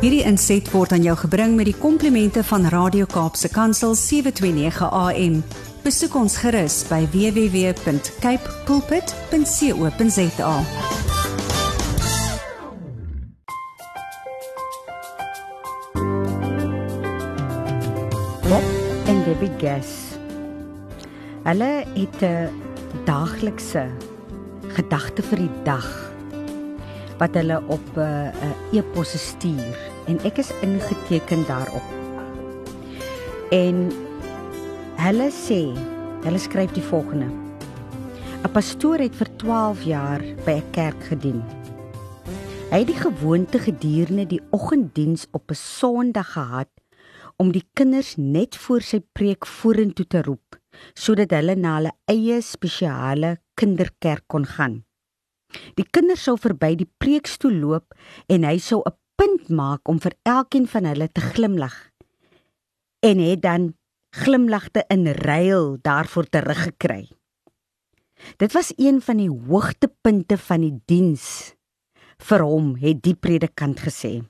Hierdie inset word aan jou gebring met die komplimente van Radio Kaapse Kansel 729 AM. Besoek ons gerus by www.cape pulpit.co.za. Bob en Debbie Gas. Hulle het 'n daaglikse gedagte vir die dag wat hulle op 'n uh, uh, e-pos stuur en ek is ingeteken daarop. En hulle sê, hulle skryf die volgende: 'n Pastoor het vir 12 jaar by 'n kerk gedien. Hy het die gewoonte gedurende die oggenddiens op 'n Sondag gehad om die kinders net voor sy preek vorentoe te roep sodat hulle na hulle eie spesiale kinderkerk kon gaan. Die kinders sou verby die preekstoel loop en hy sou 'n punt maak om vir elkeen van hulle te glimlag. En het dan glimlagte in ruil daarvoor teruggekry. Dit was een van die hoogtepunte van die diens vir hom, het die predikant gesê.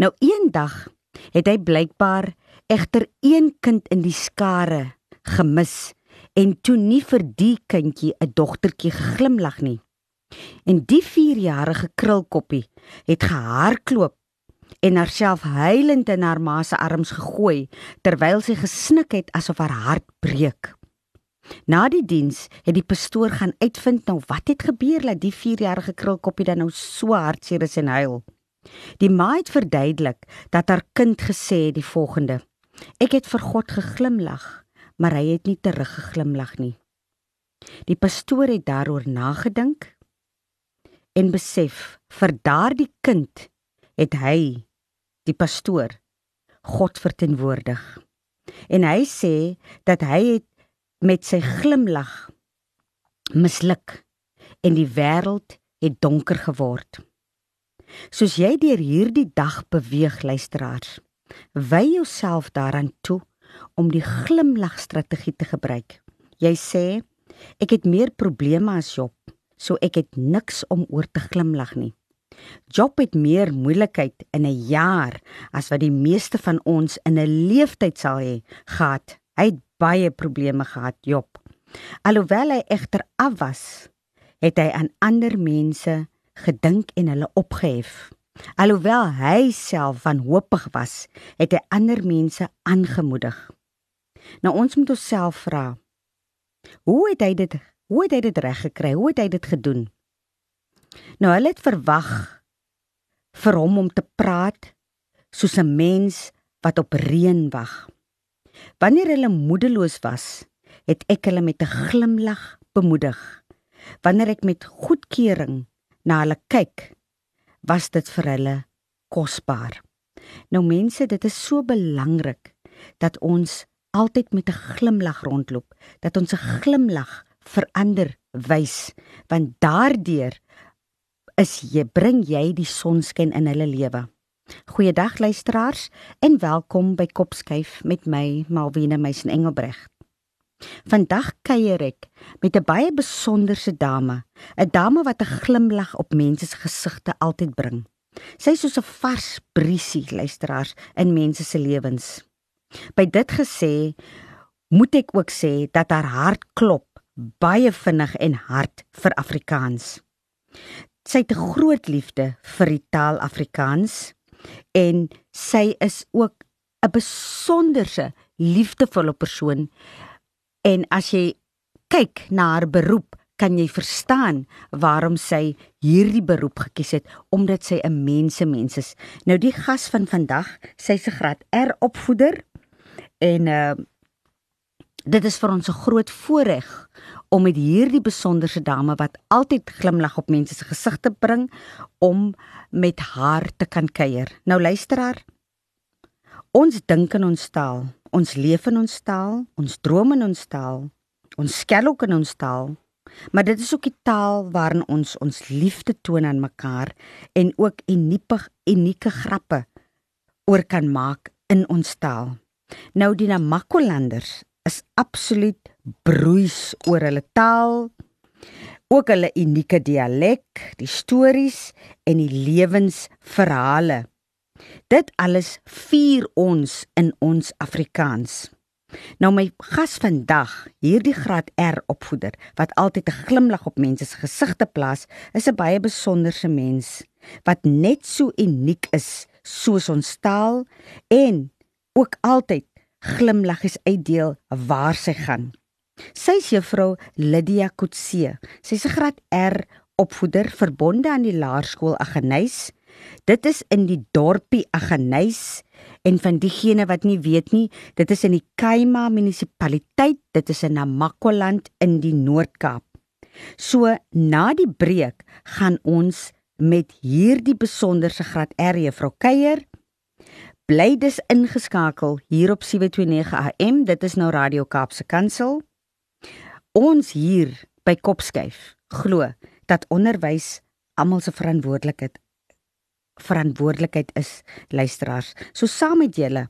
Nou eendag het hy blykbaar egter een kind in die skare gemis en toe nie vir die kindjie 'n dogtertjie geglimlag nie. En die 4-jarige krulkoppie het gehardloop en haarself huilend in haar ma se arms gegooi terwyl sy gesnik het asof haar hart breek. Na die diens het die pastoor gaan uitvind nou wat het gebeur dat die 4-jarige krulkoppie dan nou so hartseer is en huil. Die ma het verduidelik dat haar kind gesê het die volgende: Ek het vir God geglimlag maar hy het nie teruggeglimlag nie. Die pastoor het daaroor nagedink en besef vir daardie kind het hy die pastoor God verteenwoordig. En hy sê dat hy het met sy glimlag misluk en die wêreld het donker geword. Soos jy deur hierdie dag beweeg luisteraars, wy jouself daaraan toe om die glimlagstrategie te gebruik. Jy sê ek het meer probleme as Job, so ek het niks om oor te glimlag nie. Job het meer moeilikheid in 'n jaar as wat die meeste van ons in 'n leeftyd sal hê gehad. Hy het baie probleme gehad, Job. Alhoewel hy egter af was, het hy aan ander mense gedink en hulle opgehef. Alhoewel hy self wanhoopig was, het hy ander mense aangemoedig. Nou ons moet onsself vra. Hoe het hy dit hoe het hy dit reg gekry? Hoe het hy dit gedoen? Nou hulle het verwag vir hom om te praat soos 'n mens wat op reën wag. Wanneer hulle moedeloos was, het ek hulle met 'n glimlag bemoedig. Wanneer ek met goedkeuring na hulle kyk, was dit vir hulle kosbaar. Nou mense, dit is so belangrik dat ons altyd met 'n glimlag rondloop, dat ons 'n glimlag verander wys, want daardeur is jy bring jy die sonskyn in hulle lewe. Goeiedag luisteraars en welkom by Kopskyf met my Malwena Meisen Engelbreg. Vandag kuier ek met 'n baie besonderse dame, 'n dame wat 'n glimlag op mense se gesigte altyd bring. Sy is soos 'n vars briesie luisteraars in mense se lewens. By dit gesê, moet ek ook sê dat haar hart klop baie vinnig en hard vir Afrikaans. Sy het 'n groot liefde vir die taal Afrikaans en sy is ook 'n besonderse liefdevolle persoon En as jy kyk na haar beroep, kan jy verstaan waarom sy hierdie beroep gekies het omdat sy 'n mensemens is. Nou die gas van vandag, sy's 'n graad R opvoeder en uh dit is vir ons 'n groot voorreg om met hierdie besonderse dame wat altyd glimlag op mense se gesigte bring om met haar te kan kuier. Nou luisteraar, ons dink in ons taal ons leef in ons taal, ons droom in ons taal, ons skel ook in ons taal. Maar dit is ook die taal waarin ons ons liefde toon aan mekaar en ook unieke unieke grappe oor kan maak in ons taal. Nou die Namakolanders is absoluut broeis oor hulle taal, ook hulle unieke dialek, die stories en die lewensverhale Dit alles vier ons in ons Afrikaans. Nou my gas vandag, hierdie graad R opvoeder wat altyd 'n glimlag op mense se gesigte plaas, is 'n baie besonderse mens wat net so uniek is soos ons taal en ook altyd glimlaggies uitdeel waar sy gaan. Sy is juffrou Lydia Kutse. Sy's 'n graad R opvoeder verbonde aan die laerskool Aggeneys. Dit is in die dorpie Aggeneys en van diegene wat nie weet nie, dit is in die Kaima munisipaliteit, dit is in Namakwaland in die Noord-Kaap. So na die breek gaan ons met hierdie besonderse graad R juffrou Keier bly dis ingeskakel hier op 729 AM. Dit is nou Radio Kaapse Kansel. Ons hier by Kopskyf glo dat onderwys almal se verantwoordelikheid verantwoordelikheid is luisteraars. So saam met julle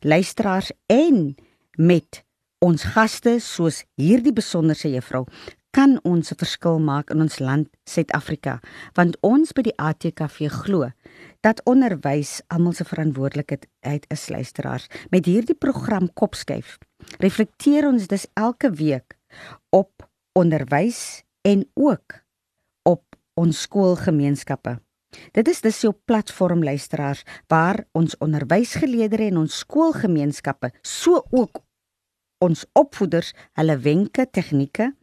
luisteraars en met ons gaste soos hierdie besonderse juffrou kan ons 'n verskil maak in ons land Suid-Afrika want ons by die ATKV glo dat onderwys almal se verantwoordelikheid is luisteraars. Met hierdie program kopskuif reflekteer ons dus elke week op onderwys en ook op ons skoolgemeenskappe. Dit is dus jou platform luisteraars waar ons onderwysgeleerders en ons skoolgemeenskappe so ook ons opvoeders hulle wenke tegnieke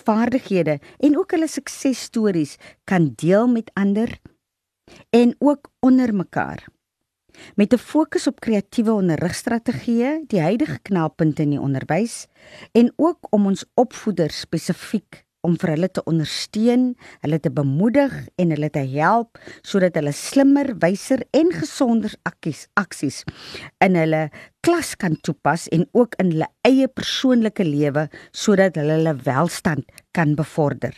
vaardighede en ook hulle suksesstories kan deel met ander en ook onder mekaar. Met 'n fokus op kreatiewe onderrigstrategieë, die huidige knelpunte in die onderwys en ook om ons opvoeders spesifiek om vir hulle te ondersteun, hulle te bemoedig en hulle te help sodat hulle slimmer, wyser en gesonder akkies aksies in hulle klas kan toepas en ook in hulle eie persoonlike lewe sodat hulle hulle welstand kan bevorder.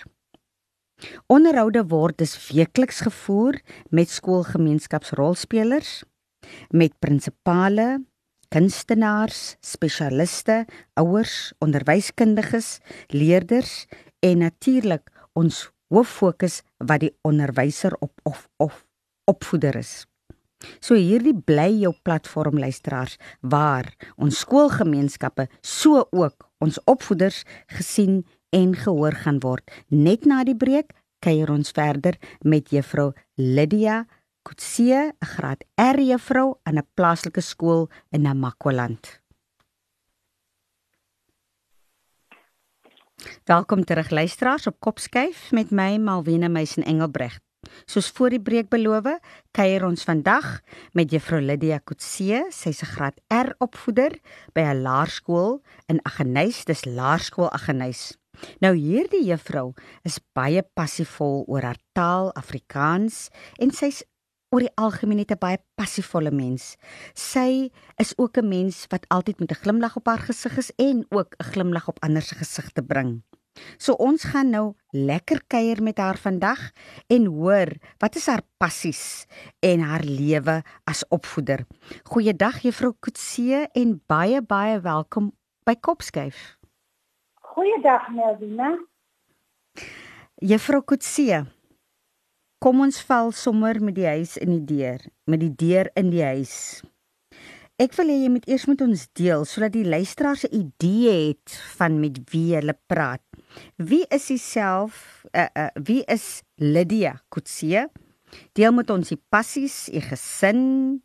Onderhoude word dus weekliks gevoer met skoolgemeenskapsrolspelers, met prinsipale, kunstenaars, spesialiste, ouers, onderwyskundiges, leerders en natuurlik ons hoof fokus wat die onderwyser op of of opvoeder is. So hierdie bly jou platform luisteraars waar ons skoolgemeenskappe so ook ons opvoeders gesien en gehoor gaan word. Net na die breek kuier ons verder met juffrou Lydia Kutse, 'n graad R juffrou aan 'n plaaslike skool in Namakwaland. Welkom terug luisteraars op Kopskyf met my Malwena Meisen Engelbreg. Soos voor die breek beloof, kuier ons vandag met Juffrou Lydia Kutse, sy's 'n graad R opvoeder by 'n laerskool in Aggeneys, dis Laerskool Aggeneys. Nou hierdie juffrou is baie passievol oor haar taal Afrikaans en sy's oor die algemeen net 'n baie passievolle mens. Sy is ook 'n mens wat altyd met 'n glimlag op haar gesig is en ook 'n glimlag op ander se gesigte bring. So ons gaan nou lekker kuier met haar vandag en hoor wat is haar passies en haar lewe as opvoeder. Goeiedag juffrou Kutse en baie baie welkom by Kopskyf. Goeiedag Melvina. Juffrou Kutse, Kom ons val sommer met die huis in die deur, met die deur in die huis. Ek wil hê jy moet eers met ons deel sodat die luisteraars 'n idee het van met wie hulle praat. Wie is jouself? Uh, uh, wie is Lydia Kutse? Deel met ons die passies, die gesin,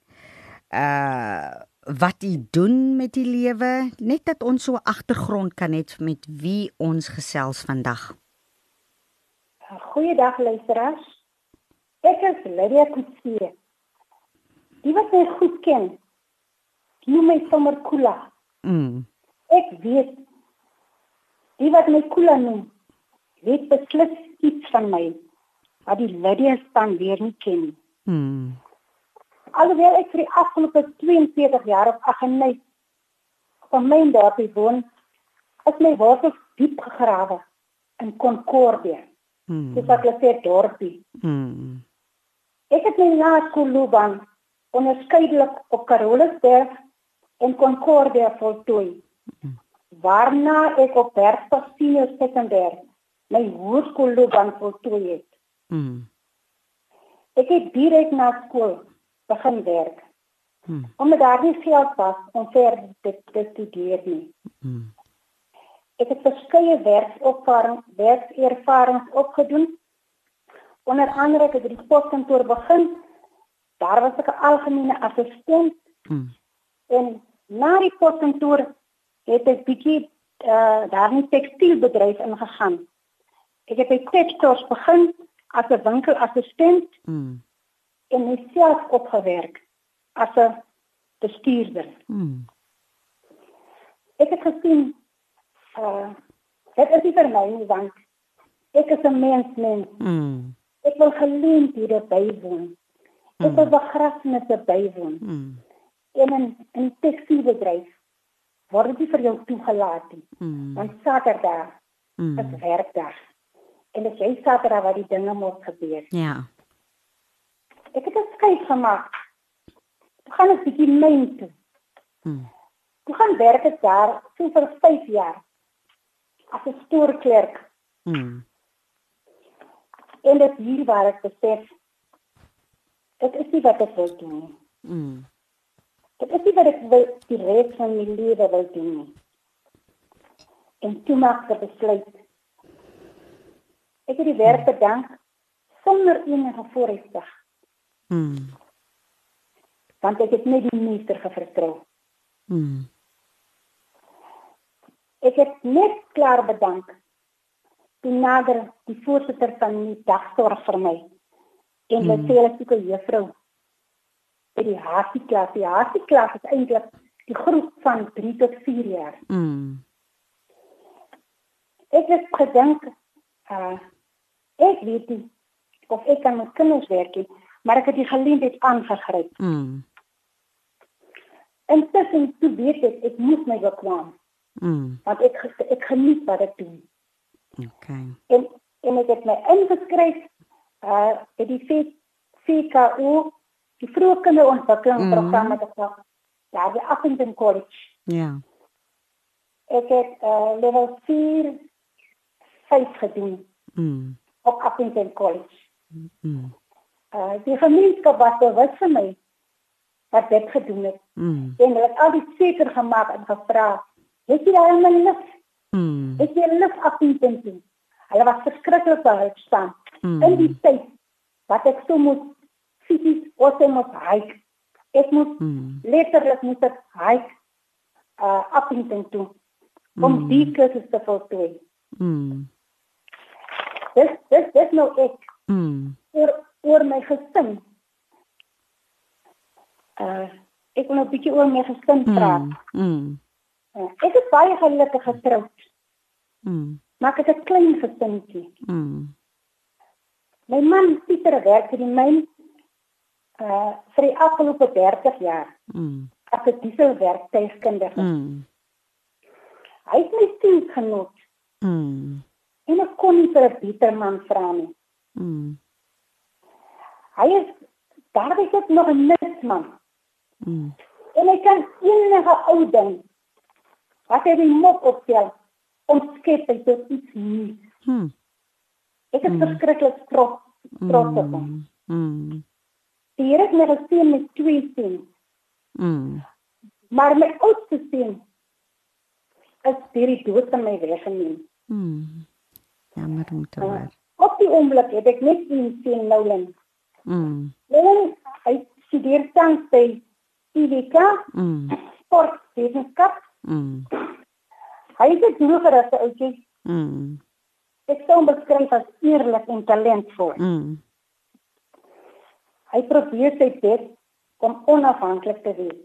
uh wat jy doen met die lewe, net dat ons so 'n agtergrond kan hê met wie ons gesels vandag. Goeiedag luisteraars. Ek is Lydia Kutsie. Die wat my goed ken, noem my sommer Kula. Mm. Ek weet die wat my Kula noem, weet beslis iets van my wat die Lydia span weer nie ken. Mm. Alhoewel ek vir die afgelope 42 jaar op Aggeneys van my dorpie woon, is my wortels diep gegrawe in Concordia. Mm. Dis wat hulle sê dorpie. Mm. Ek het my laerskoolloopbaan onderskeidelik op Carolusberg en Concordia voltooi. Waarna ek op Bergstad Senior Sekondêr my hoërskoolloopbaan voltooi het. Mm. Ek het direk na skool begin werk. Hmm. Omdat daar nie geld was om verder te, te studeer nie. Hmm. Ek het verskeie werkservarings werkservarings opgedoen. Onder andere het ek die poskantoor begin. Daar was ek 'n algemene assistent. Hmm. En na die poskantoor het ek bietjie uh, daar in tekstielbedryf ingegaan. Ek het by Textors begin as 'n winkelassistent mm. En myself opgewerk as 'n bestuurder. Mm. Ek het gesien uh dit is nie vir my nie want ek is 'n mens mens. Mm. Ek wil geleenthede bywoon. Ek wil mm. begrafnisse bywoon. Mm. En in 'n tekstielbedryf word dit vir jou toegelaat nie. Mm. Want Saterdag mm. is werkdag. En dit is Saterdag waar die dinge moet gebeur. Ja. Ek het 'n skryf gemaak. Ek gaan 'n bietjie myn toe. Mm. Ek gaan werk dit daar so vir 5 jaar. As 'n stoorklerk. Mm. En dit hier waar ek besef dit is nie wat ek wil doen nie. Mm. Dit is nie wat ek wil die res van my lewe wil doen nie. En toe maak ek besluit. Ek het die werk bedank sonder enige vooruitsig. Mm. Want ek het net die meester gevertrou. Mm. Ek het net klaar bedank. Toe nader die voorsitter van die dagsorg vir my. En hulle mm. sê hulle soek 'n juffrou by die Hasie klas. Die Hasie klas is eintlik die groep van 3 tot 4 jaar. Mm. Ek het gedink uh ek weet nie of ek kan met kinders werk nie, maar ek het die geleentheid aangegryp. Mm. En tussen toe weet ek ek moet my bekwam. Mm. Want ek ek geniet wat ek doen. Okay. En en ek het my ingeskryf uh by die FKU die vroeë kinderontwikkelingsprogram mm. wat ek daar by Appington College. Ja. Ek het uh, level 4 5 gedoen. Mm. Op Appington College. Mm. Uh, die gemeenskap was bewus vir my wat ek gedoen het. Mm. En hulle het al die seker gemaak en gevra, "Het jy daai man lus?" Mm. Het jy lus Appington toe? Hulle was verskriklik behoudsaam. Mm. In die tyd wat ek so moet fisies of ek moet hike. Ek moet hmm. letterlik moet ek hike uh Appington toe om hmm. die kursus te voltooi. Hmm. Dis dis dis nou ek. Oor oor my gesin. Uh ek wil 'n bietjie oor my gesin hmm. praat. Hmm. Uh, ek is baie gelukkig getroud. Hmm. Maar ek het 'n klein gesinetjie. Hmm. My man Pieter werk in die myn uh vir die afgelope 30 jaar. Mm. As 'n dieselwerktuigkundige. Mm. Hy het my sien genoot. Mm. En ek kon nie vir 'n beter man vra nie. Mm. Hy is daar is ook nog 'n nutsman. Mm. En hy kan enige ou ding wat hy die mop opstel om skep hy tot iets nuuts. Mm. Ek is mm. verskriklik trots trots op hom. Mm. Die Here het my geseën met twee seuns. Mm. Maar my oudste seun is deur die dood van my weggeneem. Mm. Jammer om te hoor. Uh, op die oomblik het ek net een seun Nolan. Mm. Nolan hy studeer tans by UWK. Mm. Sportwetenskap. Mm. Hy is 'n hoëgerigte ouetjie. Mm. Ek sou hom beskryf as eerlik en talentvol. Mm. Hy probeer sy bes om onafhanklik te wees.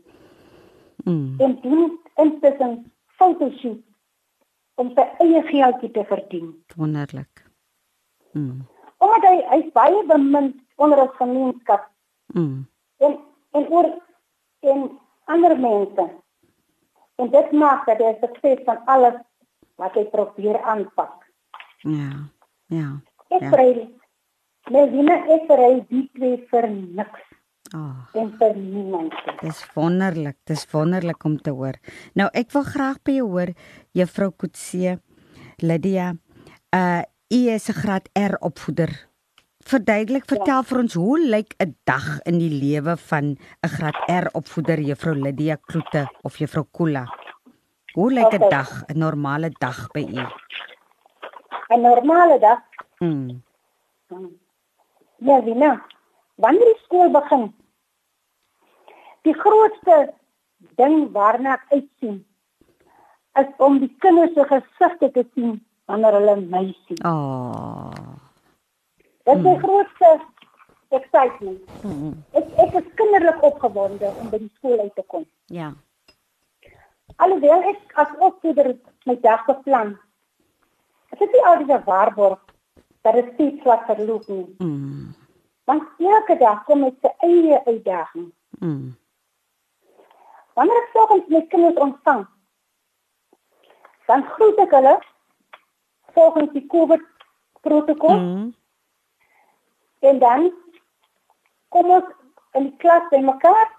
Mm. En doen intussen fotoshoot om sy eie geldjie te verdien. Wonderlik. Mm. Omdat hy hy's baie bemind onder 'n gemeenskap. Mm. En en oor en ander mense. En dit maak dat hy sukses van alles wat hy probeer aanpak. Ja. Ja. Ek ja. Melvina ek ry die twee vir niks. Oh, en vir niemand. Dis wonderlik, dis wonderlik om te hoor. Nou ek wil graag by jou hoor, juffrou Kutse, Lydia. Uh u is 'n graad R opvoeder verduidelik, vertel ja. vir ons hoe lyk 'n dag in die lewe van 'n graad R opvoeder juffrou Lydia Kloete of juffrou Kula? Hoe lyk 'n okay. dag, 'n normale dag by u? 'n Normale dag? Mm. Ja, Wina. Wanneer die skool begin? Die grootste ding waarna ek uitsien is om die kinders se gesigte te sien wanneer hulle my sien. Oh. Dit is hmm. grootste excitement. Hmm. Ek ek is kinderlik opgewonde om by die skool uit te kom. Ja. Alhoewel ek as opvoeder my dag beplan. Ek het nie altyd 'n waarborg dat dit steeds wat verloop nie. Mm. Want elke dag kom met sy eie uitdaging. Mm. Wanneer ek soggens my kinders ontvang, dan groet ek hulle volgens die COVID protokol. Mm. En dan kom ons in die klas by mekaar.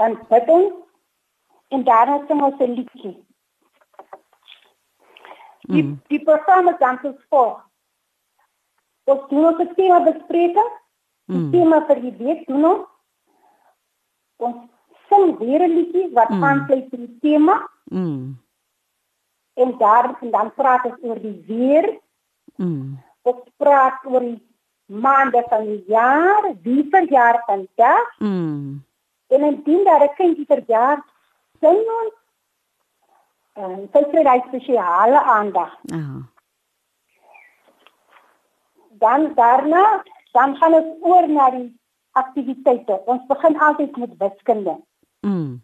Dan bid ons en daarna sing ons 'n liedjie. Die mm. die programme dan so voor. Ons doen ons het tema bespreking. Die mm. tema vir die week doen ons. Ons sing weer 'n liedjie wat mm. aansluit by die tema. Mm en daar en dan praat ons oor die weer. Mm. Ons praat oor die maande van die jaar, wie vir jaar vandag. Mm. En indien daar 'n kindjie vir jaar sien ons en sy kry daai spesiale aandag. Ja. Dan daarna, dan gaan ons oor na die aktiwiteite. Ons begin altyd met wiskunde. Mm.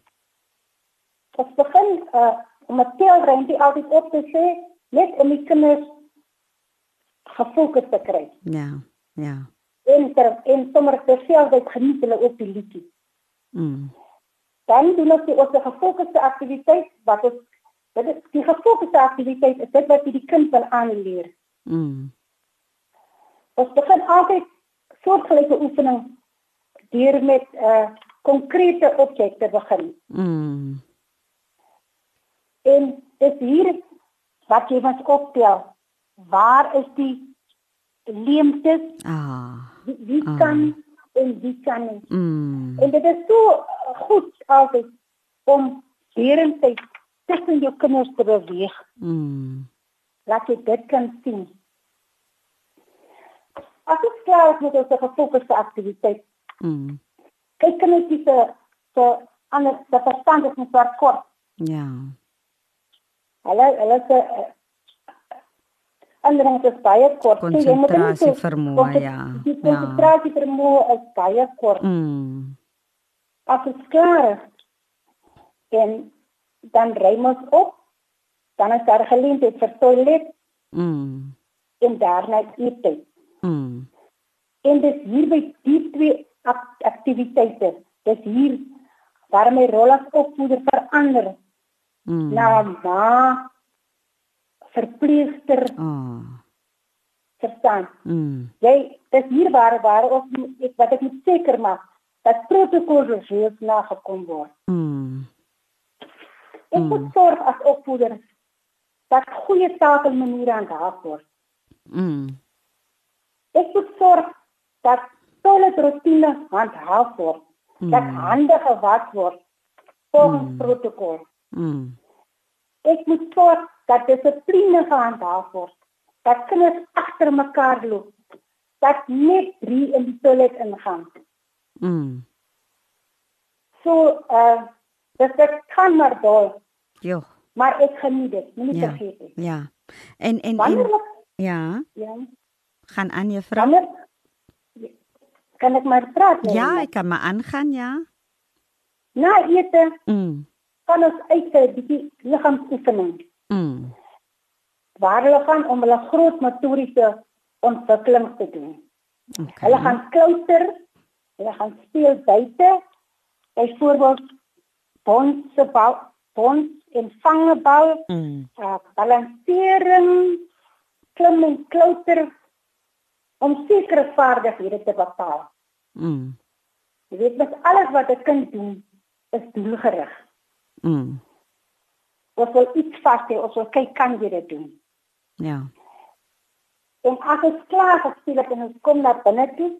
Ons begin uh om 'n teelrentjie altyd op te sê net om die kinders gefokus te kry. Ja, ja. En ter en sommer terselfdertyd geniet hulle ook die liedjie. Mm. Dan doen ons die ons gefokusde aktiwiteit wat ons dit is die gefokusde aktiwiteit is dit wat jy die kind wil aanleer. Mm. Ons begin altyd soortgelyke oefening deur met 'n uh, konkrete objekte begin. Mm. En dis hier wat jy moet optel. Waar is die leemtes? Ah. Wie, wie ah. kan en wie kan nie. Mm. En dit is so goed altyd om hierentyd tussen jou kinders te beweeg. Mm. Laat jy dit kan sien. As dit klaar is met ons gefokusde aktiwiteit. Mm. Kyk net dis 'n so ander se verstand is net kort. Ja. Hulle hulle se ding is baie kort. Konsentrasie vermoë, ja. Die konsentrasie ja. vermoë is baie kort. Mm. As dit klaar is, en dan ry ons op, dan is daar geleentheid vir toilet. Mm. En daarna eet. Mm. En dis hier by die twee aktiwiteite. Dis hier waar my rol as opvoeder verander mm. na ma verpleegster oh. verstaan. Mm. Jy dis hier waar waar ons ek wat ek moet seker maak dat protokolle reeds nagekom word. Mm. Ek mm. moet sorg as opvoeder dat goeie takelmaniere aangehaal word. Mm. Ek moet sorg dat toiletroetine handhaaf word. Mm. Dat hande gewas word volgens mm. protokol. Mm. Ek moet sorg dat dissipline gehandhaaf word. Dat kinders agter mekaar loop. Dat net drie in die toilet ingaan. Mm. So, uh dis dit kan maar dol. Jo. Maar ek geniet dit, moenie ja. vergeet nie. Ja. En en, Wanneer, en ja. Ja. Gaan aan juffrou. Wanneer, kan ek maar praat? Nee, ja, ek kan maar aangaan, ja. Na ete. Mm kan ons uit 'n bietjie liggaamsoefening. Mm. Waar hulle gaan om hulle groot motoriese ontwikkeling te doen. Okay. Hulle gaan klouter, hulle gaan speel buite. Byvoorbeeld bonse bal, bons en vangebal, mm. uh, balansering, klim en klouter om sekere vaardighede te bepaal. Mm. Jy weet mos alles wat 'n kind doen is doelgerig. Mm. Of wil iets vas hê of wil kyk kan jy dit doen. Ja. En as ons klaar gespeel het en ons kom na binne toe,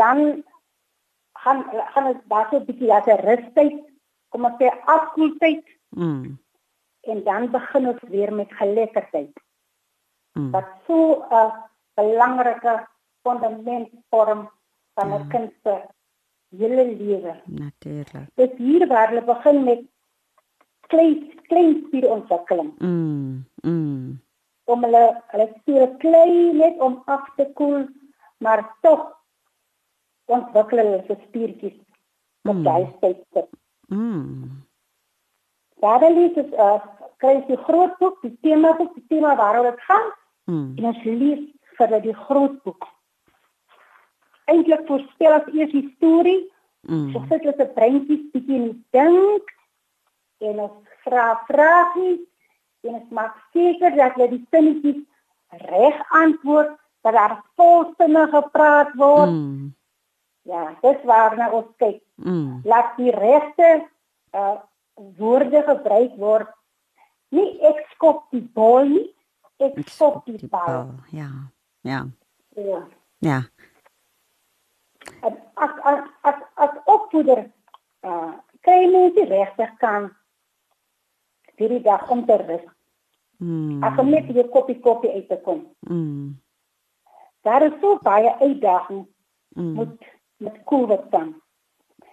dan gaan gaan ons daar so 'n bietjie laat rustyd, kom ons sê afkoeltyd. Mm. En dan begin ons weer met geletterdheid. Mm. Wat so 'n belangrike fundament vorm van 'n mm. kind se hele lewe. Natuurlik. Dit hier waar hulle begin met klein klein spierontwikkeling. Mm. Mm. Om hulle hulle spiere klein net om af te koel, maar tog ontwikkel hulle se spiertjies op mm. daai tydstip. Mm. Daar lê dit uh kry jy groot boek, die tema boek, die tema waaroor dit gaan. Mm. En ons lees vir die groot boek. Eintlik voorspel as eers die storie. Mm. So sit hulle se breintjies bietjie dink en ons vra vragies en ons maak seker dat hulle die sinnetjies reg antwoord dat daar volsinne gepraat word. Mm. Ja, dis waarna ons kyk. Mm. Laat die regte uh woorde gebruik word. Nie ek skop die bal nie, ek skop die, die bal. bal. Ja. Ja. Ja. Ja. As as as as opvoeder uh kry mens die regte kan vir die dag om te rus. Mm. As om net 'n koppie koffie uit te kom. Mm. Daar is so baie uitdagings mm. met met COVID dan.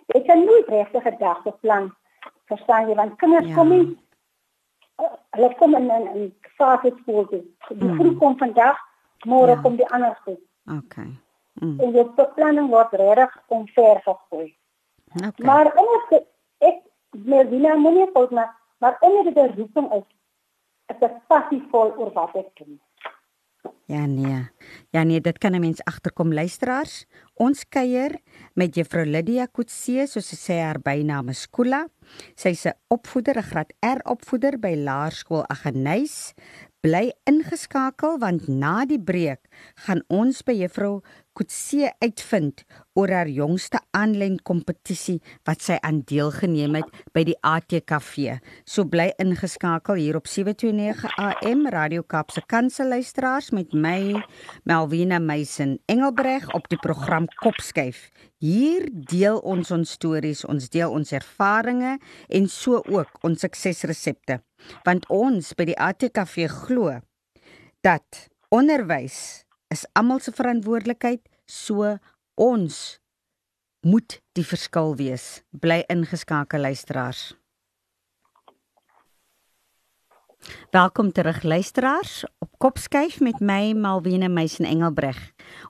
Jy kan nooit regtig 'n dag beplan verstaan jy want kinders ja. kom nie uh, hulle kom in in fase skool toe. Die mm. groep kom vandag, môre ja. kom die ander groep. Okay. Mm. En die beplanning word regtig omver gegooi. Okay. Maar ons ek Melvina moenie fout maak, maar omdat dit 'n roeping is, is ek passievol oor wat ek doen. Ja nee. Ja nee, dit kan 'n mens agterkom luisteraars. Ons kuier met Juffrou Lydia Kutse, soos sy sê haar bynaam is Kula. Sy's 'n opvoeder, 'n graad R opvoeder by Laerskool Aggeneys. Bly ingeskakel want na die breek gaan ons by Juffrou Kutse uitvind oor haar jongste aanlyn kompetisie wat sy aan deelgeneem het by die ATKV. So bly ingeskakel hier op 729 AM Radio Kaapse Kansel luisteraars met my Melvina Meisen Engelbreg op die program Kopskuif. Hier deel ons ons stories, ons deel ons ervarings en so ook ons suksesresepte. Want ons by die ATKV glo dat onderwys is almal se verantwoordelikheid, so ons moet die verskil wees. Bly ingeskakel luisteraars. Welkom terug luisteraars op Kopskuif met my Malwena Meisen Engelbreg.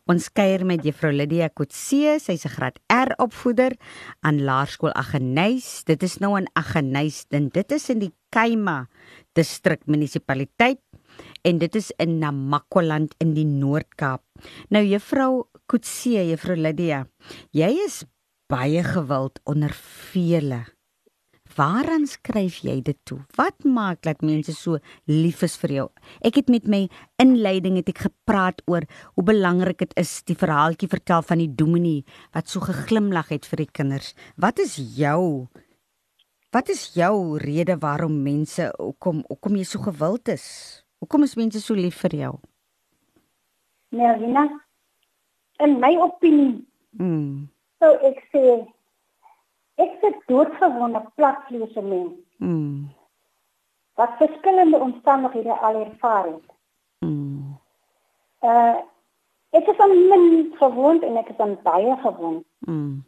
Ons kuier met Juffrou Lydia Kotse, sy's 'n graad R opvoeder aan Laerskool Aggeneys. Dit is nou in Aggeneys, dit is in die Kaima distrik munisipaliteit en dit is in Namakwaland in die Noord-Kaap. Nou juffrou Kutse, juffrou Lydia, jy is baie gewild onder vele. Waaraan skryf jy dit toe? Wat maak dat mense so lief is vir jou? Ek het met my inleiding het ek gepraat oor hoe belangrik dit is die verhaaltjie vertel van die dominee wat so geglimlag het vir die kinders. Wat is jou Wat is jou rede waarom mense hoekom hoekom jy so gewild is? Hoekom is mense so lief vir jou? Melvina, in my opinie, mm. so ek sê ek se doodgewone platvleese mens. Mm. Wat verskillende omstandighede al ervaar het. Mm. Uh ek is aan min gewoond en ek is aan baie gewoond. Mm.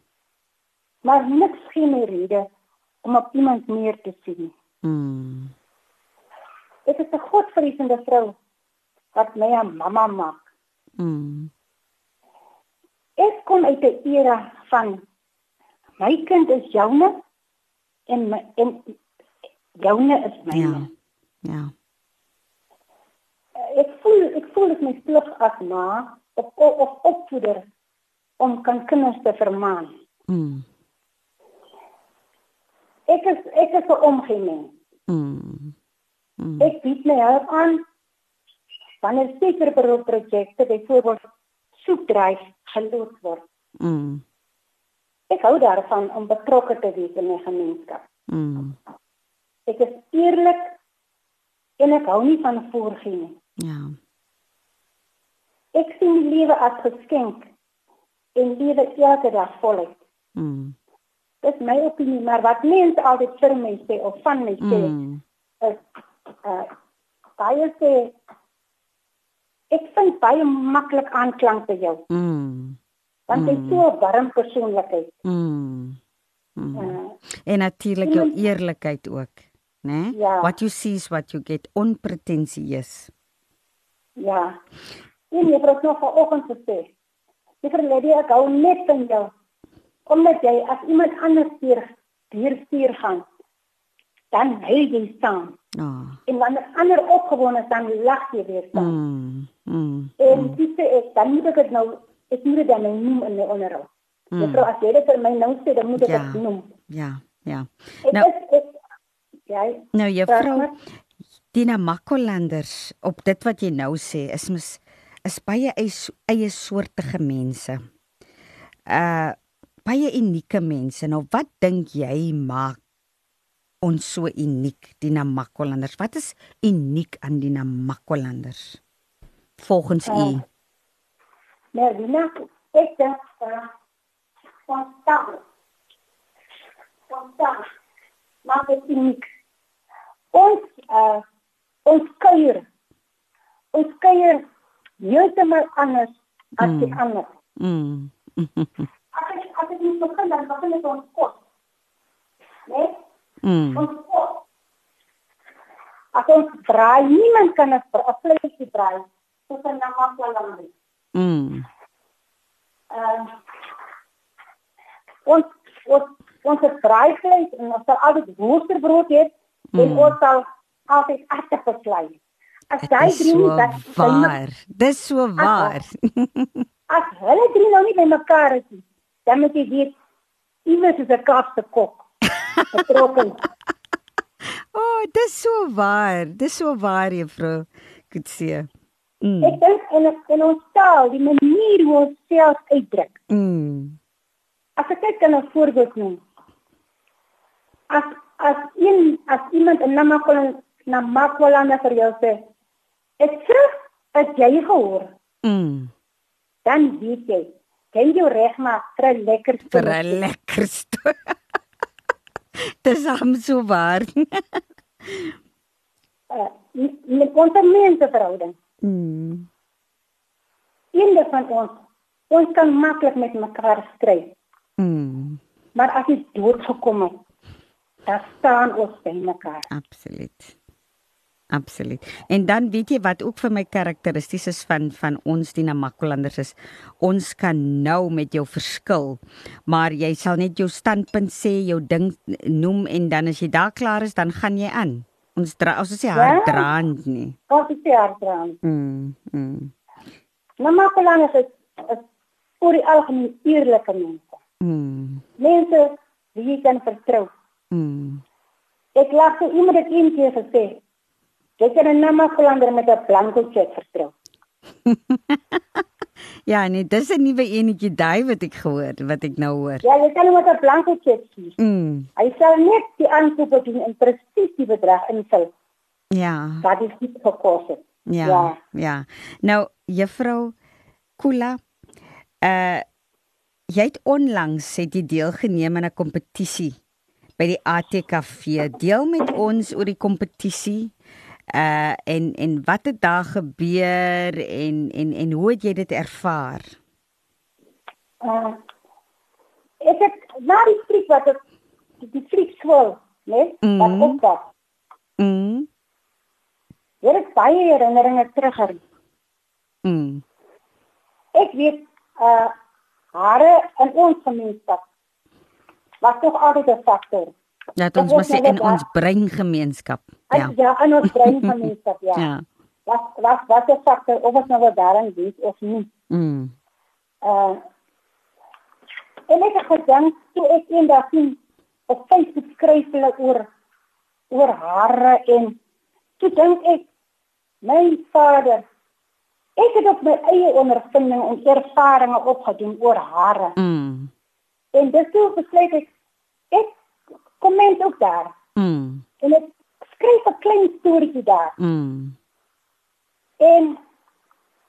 Maar niks gee my rede om op iemand meer te sien. Mm. Dit is 'n godvreesende vrou wat my 'n mamma maak. Mm. Ek kom uit 'n era van my kind is joune en my, en joune is myne. Ja. Ja. Ek voel ek voel dit my plig as ma of of opvoeder om kan kinders te vermaan. Mm. Ek is ek is 'n omgewing. Mm. Mm. Ek bied my help aan wanneer sekere projekte byvoorbeeld soekdryf geloop word. Mm. Ek hou daarvan om betrokke te wees in my gemeenskap. Mm. Ek is eerlik en ek hou nie van voorgee nie. Ja. Ek sien die lewe as geskenk en lewe elke dag voluit. Mm. Dis my opinie, maar wat mense altyd vir my sê of van my sê Mm. is uh baie sê ek vind baie maklik aanklank by jou Mm. Want jy Mm. so 'n warm persoonlikheid. Mm. Mm. Uh, En natuurlik jou eerlikheid ook, né? Ja. What you see is what you get, onpretensieus. ja. En jy het nog vanoggend gesê. Juffrou Lady, ek hou net van jou. Omdat jy as iemand anders hier hier stuur gaan, dan huil jy saam. Ah. En wanneer ander opgewonde is, dan lag jy weer saam. Mm. Mm. En dis ek dan moet ek dit nou ek moet dit dan nou noem in my onderhoud. Mm. Juffrou, as jy dit vir my nou sê, dan moet ek Ja. dit noem. Ja, ja. Ek Nou- is ek jy Nou juffrou. Dina Makkolanders op dit wat jy nou sê is mis is baie eie, eie soortige mense. Uh baie unieke mense. Nou wat dink jy maak ons so uniek Dina Makkolanders? Wat is uniek aan Dina Makkolanders? Volgens u. Uh, Merlina, ons taal. Ons taal. Maak dit uniek. Ons uh ons kuier. Ons kuier heeltemal anders as die Mm. ander. Mm. As ek as ek moet begin dan begin ek ons kos. Nee? Mm. Ons kos. As ons braai, niemand kan 'n vleisie braai soos 'n namakwalang nie. Mm. Ehm ons ons ons het braaivleis en ons sal altyd woesterbrood hê en Mm. ons sal altyd aardappels lê. As daai is drie so nie dat waar. Dis so waar. as hulle drie nou nie by mekaar is nie, dan moet jy weet iewers is 'n Kaapse kok betrokke. O, oh, dis so waar. Dis so waar, juffrou Kutse. Mm. Ek dink in in ons taal, die manier hoe ons self uitdruk. Mm. As ek net kan 'n voorbeeld noem. As as een as iemand 'n namakwalang namakwalang vir jou sê, ek terug het jy gehoor, Mm. dan weet jy, kan jy regmaak vir 'n lekker Vir 'n lekker stoel. Dis hom so waar. uh, met ons menseverhouding. Mm. Een van ons ons kan maklik met mekaar stry, Mm. maar as jy dood gekom het, dan staan ons by mekaar. Absoluut. Absoluut. En dan weet jy wat ook vir my karakteristies is van van ons Dina Makkolanders is ons kan nou met jou verskil, maar jy sal net jou standpunt sê, jou ding noem en dan as jy daar klaar is, dan gaan jy aan. Ons dra ons is nie hard Ja. draand nie. Ons is hier dran. Mm. mm. Namakwalang is is vir die algemeen eerlike mense. Mm. Mense wie jy kan vertrou. Mm. Ek lag so iemand het een keer gesê, jy kan 'n Namakwalander met 'n blanko check vertrou. Ja, nee, dis 'n nuwe enetjie daai wat ek gehoor, wat ek nou hoor. Ja, jy kan hom met 'n blanko check stuur. Mm. Hy sal net die aankope doen en presies die bedrag invul Ja. wat die goed gekos het. Ja, ja. Ja. Ja. Nou, juffrou Kula, uh jy het onlangs het jy deelgeneem aan 'n kompetisie by die ATKV. Deel met ons oor die kompetisie. Uh en en wat het daar gebeur en en en hoe het jy dit ervaar? Uh, ek het na die fliek wat ek die fliek skool, né? Wat ook was. Mm. Dit is baie herinneringe terugger. Mm. Ek weet uh hare in ons gemeenskap was tog altyd 'n faktor. Dat ons Dit mos sê nou in wat- ons breingemeenskap. Ja, Ja. ja in ons brein gemeenskap, ja. Ja. Was was was 'n faktor of ons nou wat daarin weet of nie. Mm. Uh en ek het gedink toe ek eendag sien op Facebook skryf hulle oor oor hare en toe dink ek my vader ek het op my eie ondervinding en ervarings opgedoen oor hare Mm. en dis toe besluit ek ek komment ook daar Mm. en ek skryf 'n klein storieetjie daar Mm. en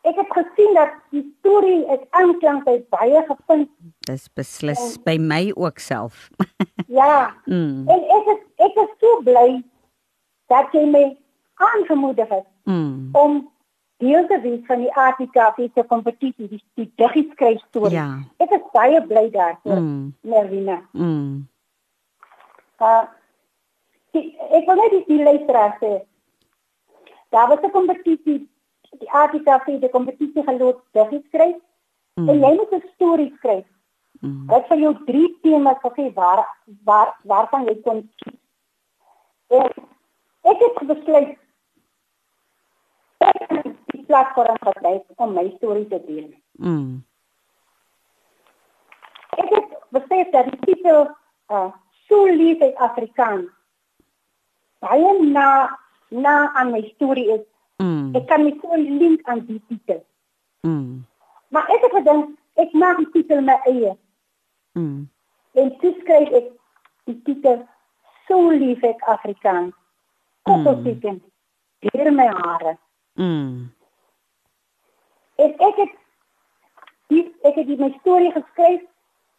ek het gesien dat die storie is aanklank by baie gevind. Dis beslis en, by my ook self. ja. Mm. En ek is ek is so bly dat jy my aangemoedig het mm. om deel te wees van die Artika Fete kompetisie, die, die digskryf storie. Ja. Ek is baie bly daarvoor, mm. Mervina. Mm. Uh, die, ek wil net die, die luisteraar sê. Daar was 'n kompetisie, die Artika Fete kompetisie geloop digskryf. Mm. En jy moet 'n storie skryf. Mm. Ek vir jou drie temas gegee waar waar waarvan jy kon kies. Ek het besluit die platform gebruik om my storie te deel. Mm. Ek het besef dat die titel uh so lief is Afrikaans. Baie na na aan my storie is. Mm. Ek kan my so link aan die titel. Mm. Maar ek het gedink ek maak die titel my eie. Mm. En dis skryf ek die titel so lief ek Afrikaans. Kom mm. op, ek deur my hare. Mm. En ek het die ek het die my storie geskryf.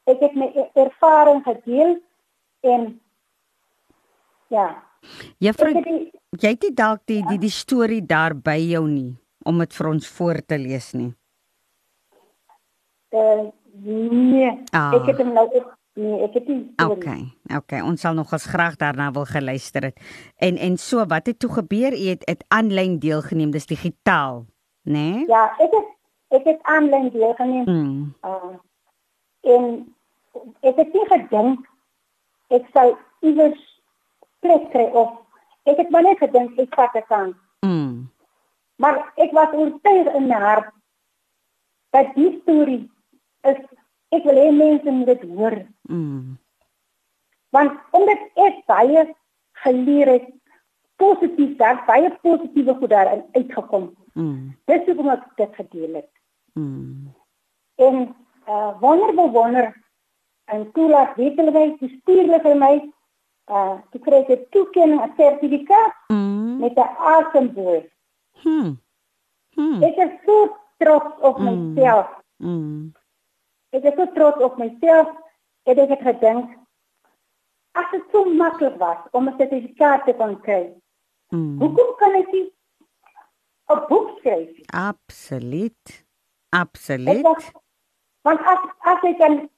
Ek het my e-, ervaring gedeel en ja. Juffrou, jy het nie dalk die die die storie daar by jou nie om dit vir ons voor te lees nie. Uh, nee, ah. ek het hom nou ek Nee, ek het nie. Okay. Okay, ons sal nog as graag daarna wil geluister het. En en so wat het toe gebeur? Jy het dit aanlyn deelgeneem, dis digitaal, né? Nee? Ja, ek het ek het aanlyn deelgeneem. Mm. Uh en ek het nie gedink ek sou iewers plek kry of ek het maar net gedink ek vat dit aan. Mm. Maar ek was oortuig in my hart dat die storie is ek wil hê mense moet dit hoor. Mm. Want omdat ek baie geleer het positief daar baie positiewe goed daar uitgekom. Mm. Dis hoekom ek dit gedeel het. Mm. En uh wonderbaar wonder en toelaat weet hulle my stuurlik vir my uh te kry 'n toekenning 'n sertifikaat mm. met 'n asemboor. Hm. Hm. Ek is so trots op mm. myself. Mm. Ek is so trots op myself. Ek het ek gedink as dit so maklik was om 'n sertifikaat te kan kry. Mm. Hoekom kan ek nie 'n boek skryf? Absoluut. Absoluut. Was, want as as ek kan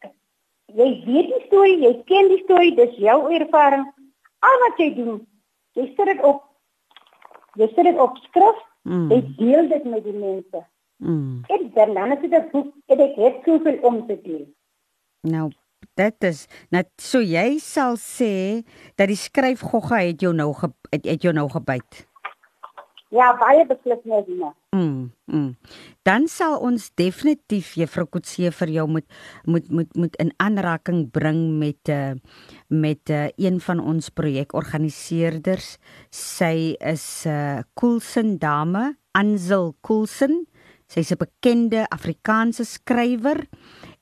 jy weet die storie, jy ken die storie, dis jou ervaring. Al wat jy doen, jy sit dit op jy sit dit op skrif, mm. jy deel dit met die mense. Mm. Ek dan dan as dit boek, ek het soveel om te doen. Nou, dit is net so jy sal sê dat die skryfgogga het jou nou ge, het, het jou nou gebyt. Ja, baie beslis net nie. Mm, mm. Dan sal ons definitief juffrou Kotse vir jou moet moet moet moet in aanraking bring met 'n uh, eh, met uh, eh, een van ons projekorganiseerders. Sy is 'n uh, Coulson dame, Ansel Coulson. Sy's 'n bekende Afrikaanse skrywer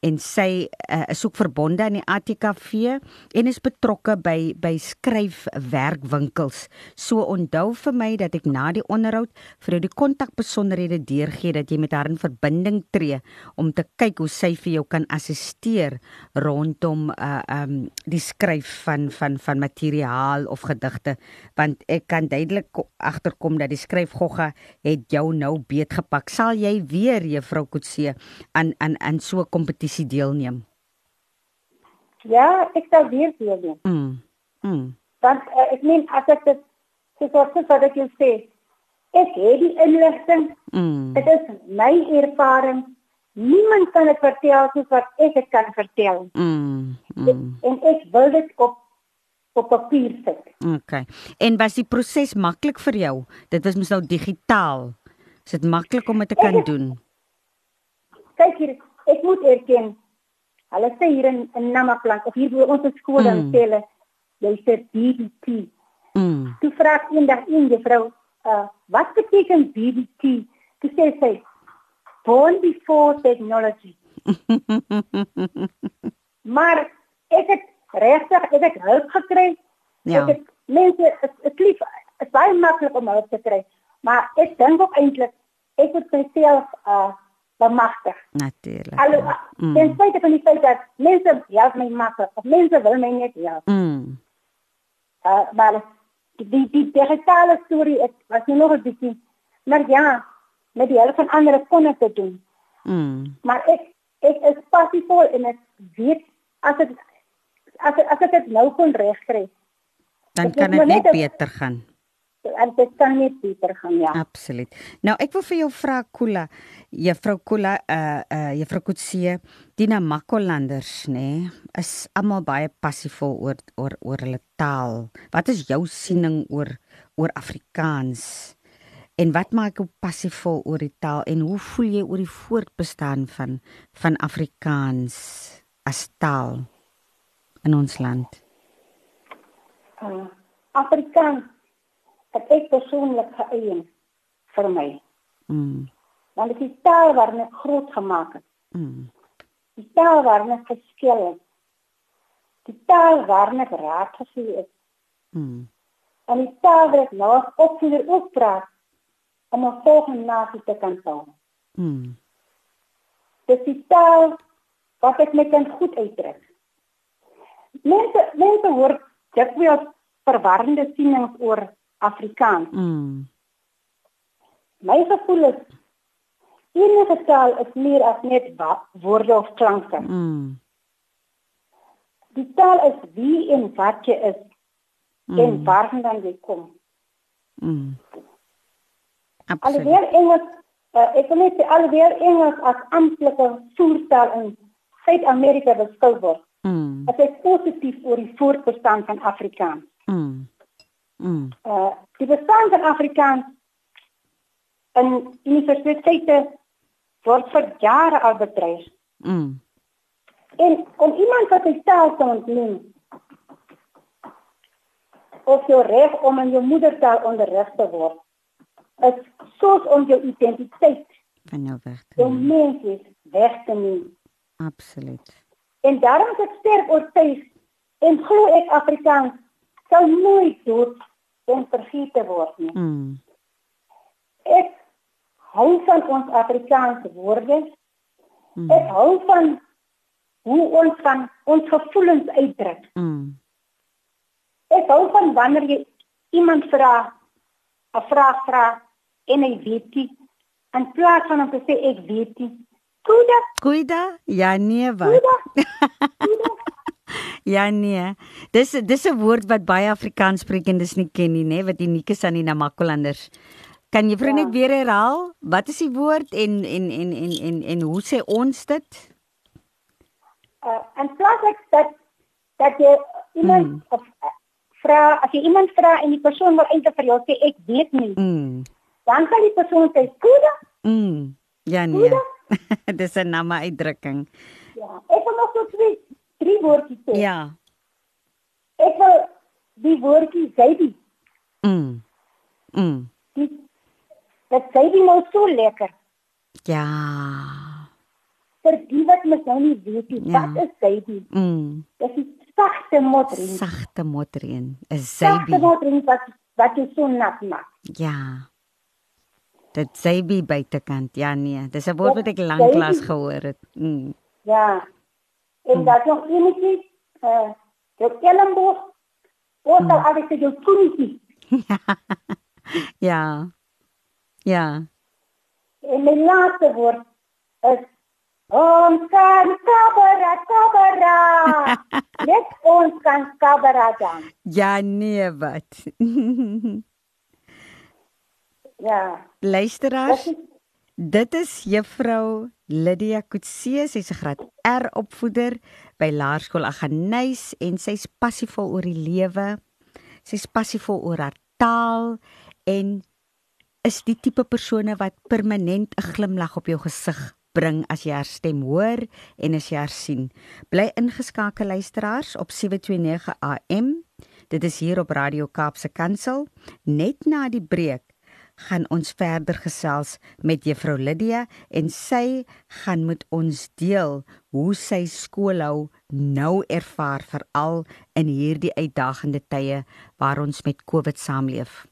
en sy uh, is ook verbonde aan die ATKV en is betrokke by by skryfwerkwinkels. So onthou vir my dat ek na die onderhoud vir jou die kontakbesonderhede deurgee dat jy met haar in verbinding tree om te kyk hoe sy vir jou kan assisteer rondom uh um die skryf van van van materiaal of gedigte want ek kan duidelik agterkom dat die skryfgogga het jou nou beetgepak. Sal jy weer juffrou Kotse aan aan aan so 'n kompetisie kompetisie deelneem? Ja, ek sal weer deelneem. Mm. Mm. Want uh, ek meen as ek dit so so wat ek wil sê, ek het die inligting. Mm. Dit is my ervaring. Niemand kan dit vertel soos wat ek dit kan vertel. Mm. Mm. En ek wil dit op op papier sit. OK. En was die proses maklik vir jou? Dit was mos nou digitaal. Is dit maklik om dit te kan doen? Kyk hier, ek moet erken hulle sê hier in, in Namaklank of hier by ons skool dan mm. sê hulle jy sê BBT. Mm. Toe vra ek eendag een juffrou, uh, wat beteken BBT? Toe sê sy born before technology. maar ek het regtig ek het hulp gekry. Ja. Ek het mense dit lief is baie maklik om hulp te kry. Maar ek dink ook eintlik ek moet myself uh bemagtig. Natuurlik. Alho, mm. ten spyte van die feit dat mense help my maklik, of mense wil my net help. Mm. Uh maar die die digitale storie ek was nie nog 'n bietjie maar ja, met die hulp van ander kon ek dit doen. Mm. Maar ek ek is passievol en ek weet as dit as as ek dit nou kon regkry. Dan kan dit net beter gaan en dit kan net beter gaan ja. Absoluut. Nou ek wil vir jou vra Kula, juffrou Kula, uh uh juffrou Kutse, die Namakolanders nê, nee, is almal baie passievol oor oor oor hulle taal. Wat is jou siening oor oor Afrikaans? En wat maak jou passievol oor die taal en hoe voel jy oor die voortbestaan van van Afrikaans as taal in ons land? Uh, Afrikaans het ek persoonlik geëien vir my. Mm. Want dit is taal waar ek groot gemaak het. Mm. Die taal waar ek geskeel het. Die taal waar ek raak gesien het. Mm. En die taal wat nou ook vir ook praat om 'n volgende nasie te kan bou. Mm. Dit is taal wat ek met kan goed uitdruk. Mense mense hoor dit wil verwarrende sienings oor Afrikaans. Mm. My gevoel is enige taal is meer as net woorde of klanke. Mm. Die taal is wie en wat jy is mm. en waarvandaan jy kom. Mm. Alhoewel Engels uh, ek wil net alhoewel Engels as amptelike voertaal in Suid-Amerika beskou word. Mm. Dit is positief oor die voortbestaan van Afrikaans. Mm. Mm. Uh die bestaan van Afrikaans in universiteite word vir jare al bedryf. Mm. En om iemand wat sy taal te ontneem of jou reg om in jou moedertaal onderrig te word is soos om jou identiteit van jou weg te neem. Jou menswees weg te neem. Absoluut. En daarom is ek sterk oortuig en glo ek Afrikaans sal nooit dood en vergeet word nie. Mm. Ek hou van ons Afrikaanse woorde. Mm. Ek hou van hoe ons van ons gevoelens uitdruk. Mm. Ek hou van wanneer jy iemand vra 'n vraag vra en hy weet nie in plaas van om te sê ek weet nie. Kuida. Kuida? Ja nee wat. Kuida. Ja nee. Dis dis 'n woord wat baie Afrikaanssprekendes nie ken nie, nê, wat uniek is aan die Namakolanders. Kan jy vir ja. net weer herhaal? Wat is die woord en en en en en en hoe sê ons dit? Uh en plaas ek dat dat jy iemand mm. of uh, vra, as jy iemand vra en die persoon wil eintlik vir jou sê ek weet nie. Mm. Dan kan die persoon sê kuda. Mm. Ja nee. dis 'n namme uitdrukking. Ja, ek wil nog so twee drie woordjies sê. Ja. Ek wil die woordjie Zaidi. Mm. Mm. Die dat Zaidi nou so lekker. Ja. Vir die wat mens nou nie weet nie, ja. wat is Zaidi? Mm. Dit is sagte motrein. Sagte motrein. Is Zaidi. Sagte motrein wat wat jy so nat maak. Ja. Dit Zaidi buitekant. Ja nee, dis 'n woord wat ek lanklaas gehoor het. Mm. Ja. En hmm. dat nog enetjie eh jou elmboog of dan al is jou toetjie. ja. Ja. En my laaste woord is ons kan kabera kabera. Net ons kan kabera dan. Ja nee wat. ja. Luisteraars. Dit is juffrou Lydia Kutse, sy's 'n graad R opvoeder by Laerskool Aggeneys en sy's passievol oor die lewe. Sy's passievol oor haar taal en is die tipe persone wat permanent 'n glimlag op jou gesig bring as jy haar stem hoor en as jy haar sien. Bly ingeskakel luisteraars op 729 AM. Dit is hier op Radio Kaapse Kansel net na die breek gaan ons verder gesels met juffrou Lydia en sy gaan met ons deel hoe sy skoolhou nou ervaar veral in hierdie uitdagende tye waar ons met COVID saamleef.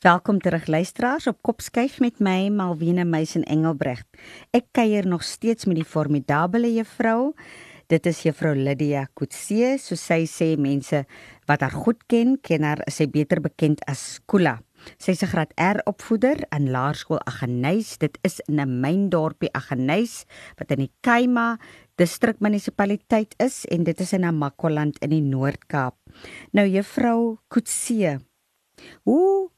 Welkom terug luisteraars op Kopskyf met my Malwena Meisen Engelbregt. Ek kuier nog steeds met die formidable juffrou. Dit is juffrou Lydia Kutse, so sy sê mense wat haar goed ken, ken haar sy beter bekend as Kula. Sy is 'n graad R opvoeder in Laerskool Aggeneys. Dit is in 'n myndorpie Aggeneys wat in die Kaima distrikmunisipaliteit is en dit is in Namakoland in die Noord-Kaap. Nou juffrou Kutse, hoe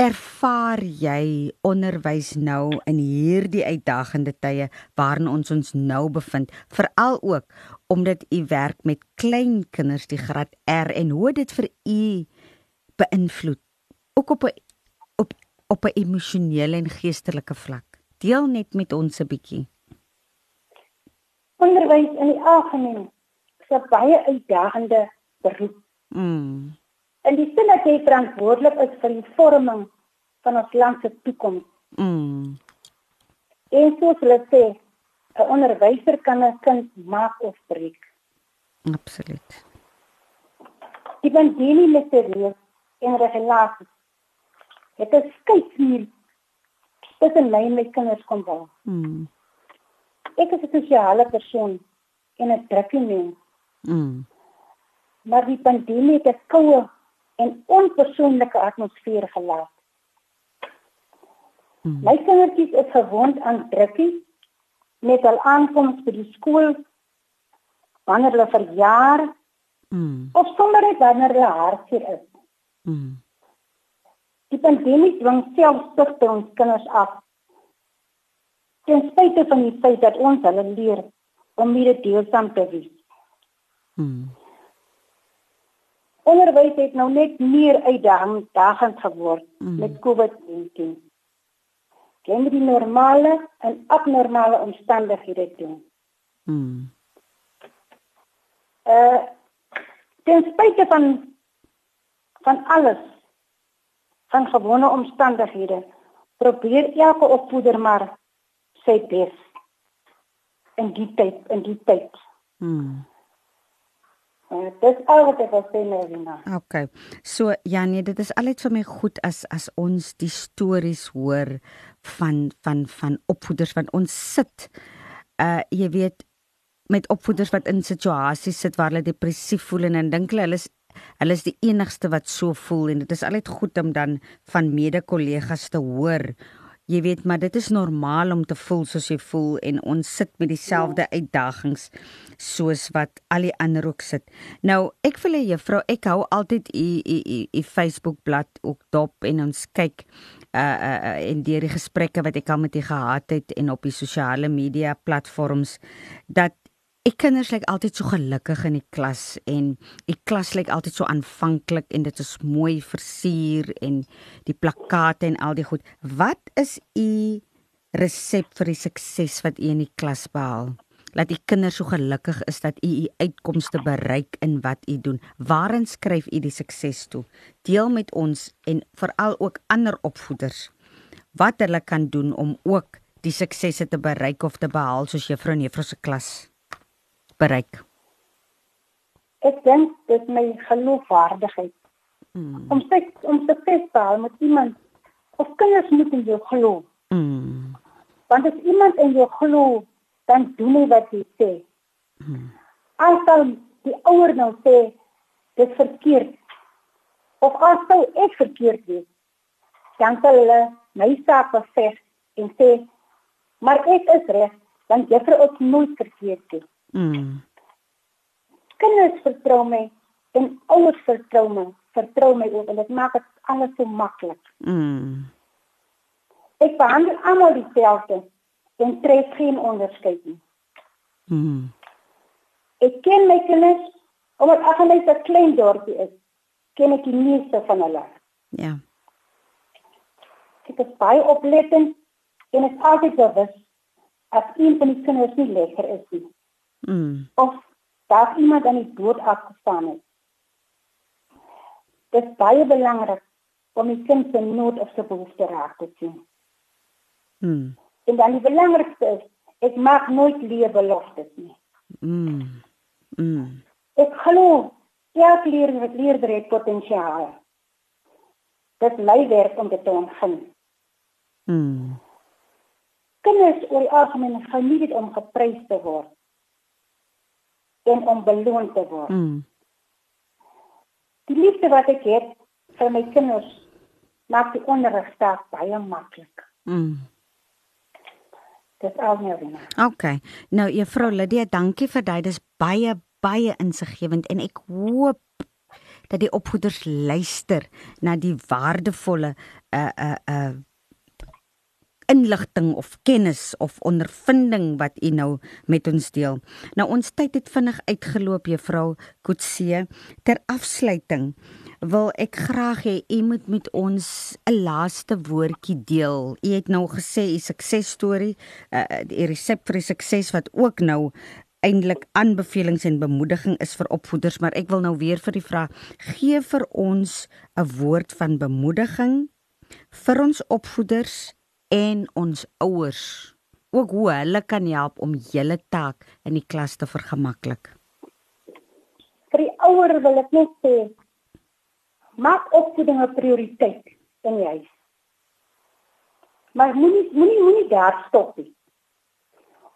ervaar jy onderwys nou in hierdie uitdagende tye waarin ons ons nou bevind? Veral ook omdat u werk met klein kinders die graad R en hoe dit vir u beïnvloed ook op 'n op op 'n emosionele en geestelike vlak. Deel net met ons 'n bietjie onderwys in die algemeen is 'n baie uitdagende beroep. Mm En die sin dat jy verantwoordelik is vir die vorming van ons land se toekoms. Mm. En soos hulle sê, 'n onderwyser kan 'n kind maak of breek. Absoluut. Die pandemie met die reus en regulasies. Dit is skeidmuur tussen my en my kinders kom daar. Mm. Ek is 'n sosiale persoon en 'n drukkie mens. Mm. Maar die pandemie het 'n koue en onpersoonlike atmosfeer gelaat. Hmm. My kindertjies is gewond aan drukkie met al aankoms by die skool wanneer hulle verjaar mm. of sommer net wanneer hulle hartseer is. Mm. Die pandemie dwing selfsug by ons kinders af. Ten spyte van die feit dat ons hulle leer om mede deelsaam te wees. Mm. Onderwys het nou net meer uitdagend geword mm. met COVID-19. Geen die normale en abnormale omstandighede doen. Mm. Uh ten spyte van van alles van gewone omstandighede probeer elke opvoeder maar sy bes in die tyd in die tyd. Mm. Uh, dit is al wat ek wil sê Melina. Okay. So Janie, dit is altyd vir my goed as as ons die stories hoor van van van opvoeders want ons sit uh jy weet met opvoeders wat in situasies sit waar hulle depressief voel en dan dink hulle hulle is hulle is die enigste wat so voel en dit is altyd goed om dan van mede-kollegas te hoor jy weet maar dit is normaal om te voel soos jy voel en ons sit met dieselfde uitdagings soos wat al die ander ook sit. Nou ek wil hê juffrou, ek hou altyd u u u Facebook bladsy ook dop en ons kyk uh uh, uh in die gesprekke wat ek al met u gehad het en op die sosiale media platforms dat Ek kinders lyk altyd so gelukkig in die klas en die klas lyk altyd so aanvanklik en dit is mooi versier en die plakkate en al die goed. Wat is u resep vir die sukses wat u in die klas behaal? Laat die kinders so gelukkig is dat u u uitkomste bereik in wat u doen. Waarin skryf u die sukses toe? Deel met ons en veral ook ander opvoeders wat hulle kan doen om ook die suksesse te bereik of te behaal soos juffrou en juffrou se klas bereik? Ek dink dit my geloofwaardigheid. Mm. Om sê om te festal met iemand of kinders moet in jou glo. Mm. Want as iemand in jou glo, dan doen hy wat jy sê. Mm. As dan die ouer nou sê dit verkeerd of as sou ek verkeerd wees, dan sal hulle my saak beveg en sê maar ek is reg, want juffrou het nooit verkeerd gedoen. Mm. Kinders vertrou my en ouers vertrou my, vertrou my ook en dit maak dit alles so maklik. Mm. Ek behandel almal dieselfde en tref geen onderskeid nie. Mm. Ek ken my kinders omdat ek net 'n klein dorpie is. Ken ek die meeste van hulle. Ja. Ek is baie oplettend en ek altyd bewus as een van die kinders nie lekker is nie. Mm. Of daar iemand aan die dood afgestaan het. Dit is baie belangrik om die kind se nood of se behoefte raak te sien. Mm. En dan die belangrikste is, ek maak nooit leerbeloftes nie. Mm. Mm. Ek glo elke leerder leerder het potensiaal. Dit my werk om dit te ontgin. Mm. Kinders oor die algemeen geniet dit om geprys te word en om beloon te word. Mm. Die liefde wat ek het vir my kinders maak die onderrig staak baie maklik. Mm. Dis al my wena. Okay. Nou juffrou Lydia, dankie vir dit. Dis baie baie insiggewend en ek hoop dat die opvoeders luister na die waardevolle uh uh uh inligting of kennis of ondervinding wat u nou met ons deel. Nou ons tyd het vinnig uitgeloop juffrou Kutse. Ter afsluiting wil ek graag hê u moet met ons 'n laaste woordjie deel. U het nou gesê u suksesstorie, uh, die resep vir die sukses wat ook nou eintlik aanbevelings en bemoediging is vir opvoeders, maar ek wil nou weer vir die vraag gee vir ons 'n woord van bemoediging vir ons opvoeders en ons ouers. Ook hoe hulle kan help om julle taak in die klas te vergemaklik. Vir die ouer wil ek net sê maak opvoeding 'n prioriteit in die huis. Maar moenie moenie moenie daar stop nie.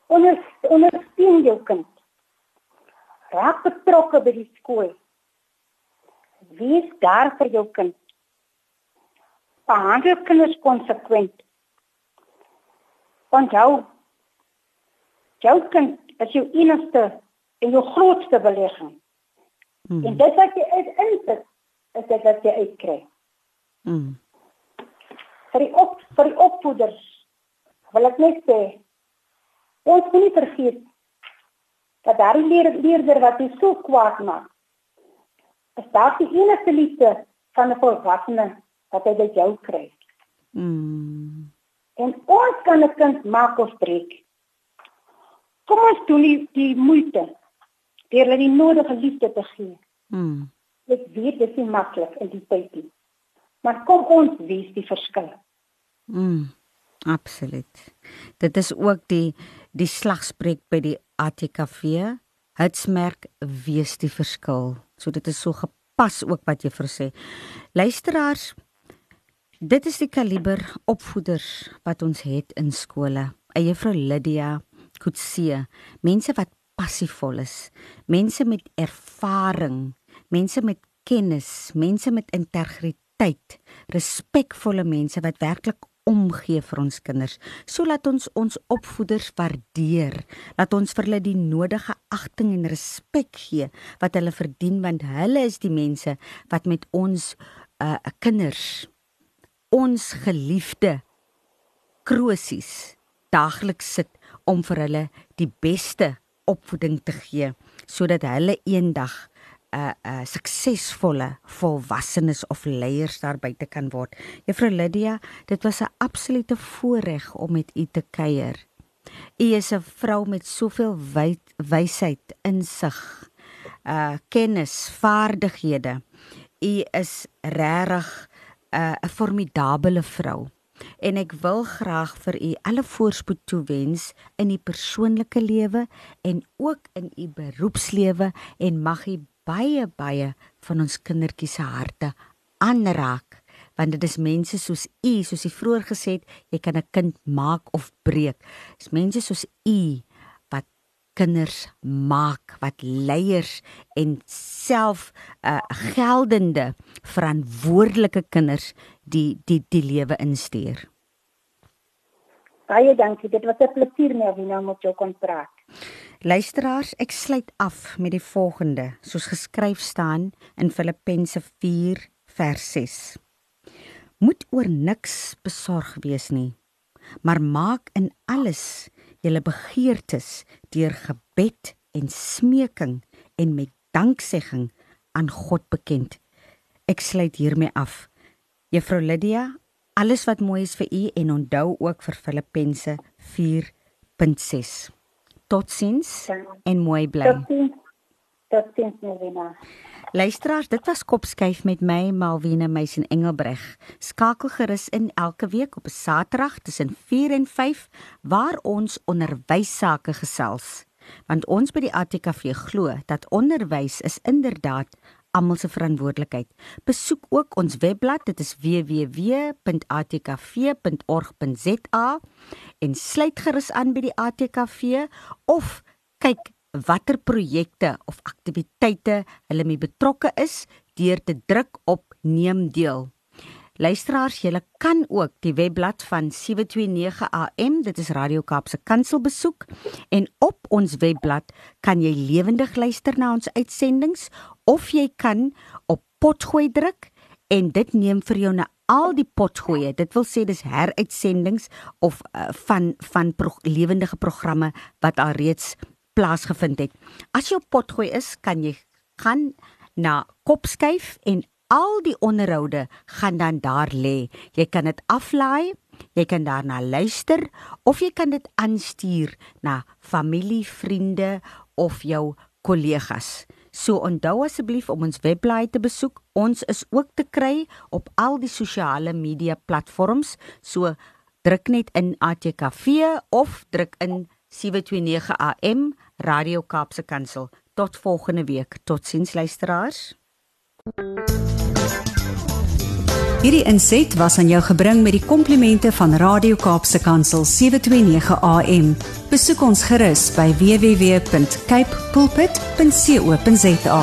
Onder ondersteun jou kind. Raak betrokke by die skool. Wees daar vir jou kind. Behandel kinders konsekwent. Onthou, jou kind is jou enigste en jou grootste belegging. Mm. En dit wat jy insit, is dit wat jy uitkry. Mm. Vir die op vir die opvoeders wil ek net sê ons moet nie vergeet dat daar leer, leerder wat jy so kwaad maak. Is daar die enigste liefde van 'n volwassene wat hy by jou kry? Mm. En ons kan 'n kind maak of breek. Kom ons doen die, die moeite deur hulle die nodige liefde te gee. Mm. Ek weet dit is nie maklik in die tyd nie. Maar kom ons wees die verskil. Mm. Absoluut. Dit is ook die die slagspreuk by die ATKV. Hitsmerk wees die verskil. So dit is so gepas ook wat jy versê. Luisteraars, dit is die kaliber opvoeders wat ons het in skole. Juffrou Lydia Kutse, mense wat passievol is, mense met ervaring, mense met kennis, mense met integriteit, respekvolle mense wat werklik omgee vir ons kinders. So laat ons ons opvoeders waardeer. Laat ons vir hulle die nodige agting en respek gee wat hulle verdien want hulle is die mense wat met ons uh kinders ons geliefde krosies daagliks sit om vir hulle die beste opvoeding te gee sodat hulle eendag 'n uh, 'n uh, suksesvolle volwassenes of leiers daar buite kan word. Juffrou Lydia, dit was 'n absolute voorreg om met u te kuier. U is 'n vrou met soveel wysheid, insig, uh kennis, vaardighede. U is regtig 'n uh, 'n formidabele vrou. En ek wil graag vir u alle voorspoed toewens in u persoonlike lewe en ook in u beroepslewe en mag u baie baie van ons kindertjies se harte aanraak want dit is mense soos u soos u vroeër gesê het jy kan 'n kind maak of breek dis mense soos u kinders maak wat leiers en self uh, geldende verantwoordelike kinders die die die lewe instuur baie dankie dit was 'n plesier nou wie nou met jou kon praat Luisteraars, ek sluit af met die volgende, soos geskryf staan in Filippense 4 vers 6. Moet oor niks besorg wees nie, maar maak in alles julle begeertes deur gebed en smeking en met danksegging aan God bekend. Ek sluit hiermee af. Juffrou Lydia, alles wat mooi is vir u en onthou ook vir Filippense 4.6. Totsiens ja. en mooi bly. Totsiens. Totsiens Malvina. Luisteraars, dit was Kopskyf met my Malvina Meisen Engelbreg. Skakel gerus in elke week op 'n Saterdag tussen 4 en 5 waar ons onderwys sake gesels. Want ons by die ATKV glo dat onderwys is inderdaad almal se verantwoordelikheid. Besoek ook ons webblad, dit is www.atkv.org.za en sluit gerus aan by die ATKV of kyk watter projekte of aktiwiteite hulle mee betrokke is deur te druk op neem deel. Luisteraars, julle kan ook die webblad van 729 AM, dit is Radio Kaapse Kansel besoek en op ons webblad kan jy lewendig luister na ons uitsendings of jy kan op potgooi druk en dit neem vir jou na al die potgoeie. Dit wil sê dis heruitsendings of uh, van van pro lewendige programme wat al reeds plaasgevind het. As jy op potgooi is, kan jy gaan na Kopskyf en al die onderhoude gaan dan daar lê. Jy kan dit aflaai, jy kan daarna luister of jy kan dit aanstuur na familie, vriende of jou kollegas. So onthou asseblief om ons webblad te besoek. Ons is ook te kry op al die sosiale media platforms. So druk net in ATKV of druk in 729 AM Radio Kaapse Kansel. Tot volgende week. Totsiens luisteraars. Hierdie inset was aan jou gebring met die komplimente van Radio Kaapse Kansel 729 AM. Besoek ons gerus by www.cape pulpit.co.za.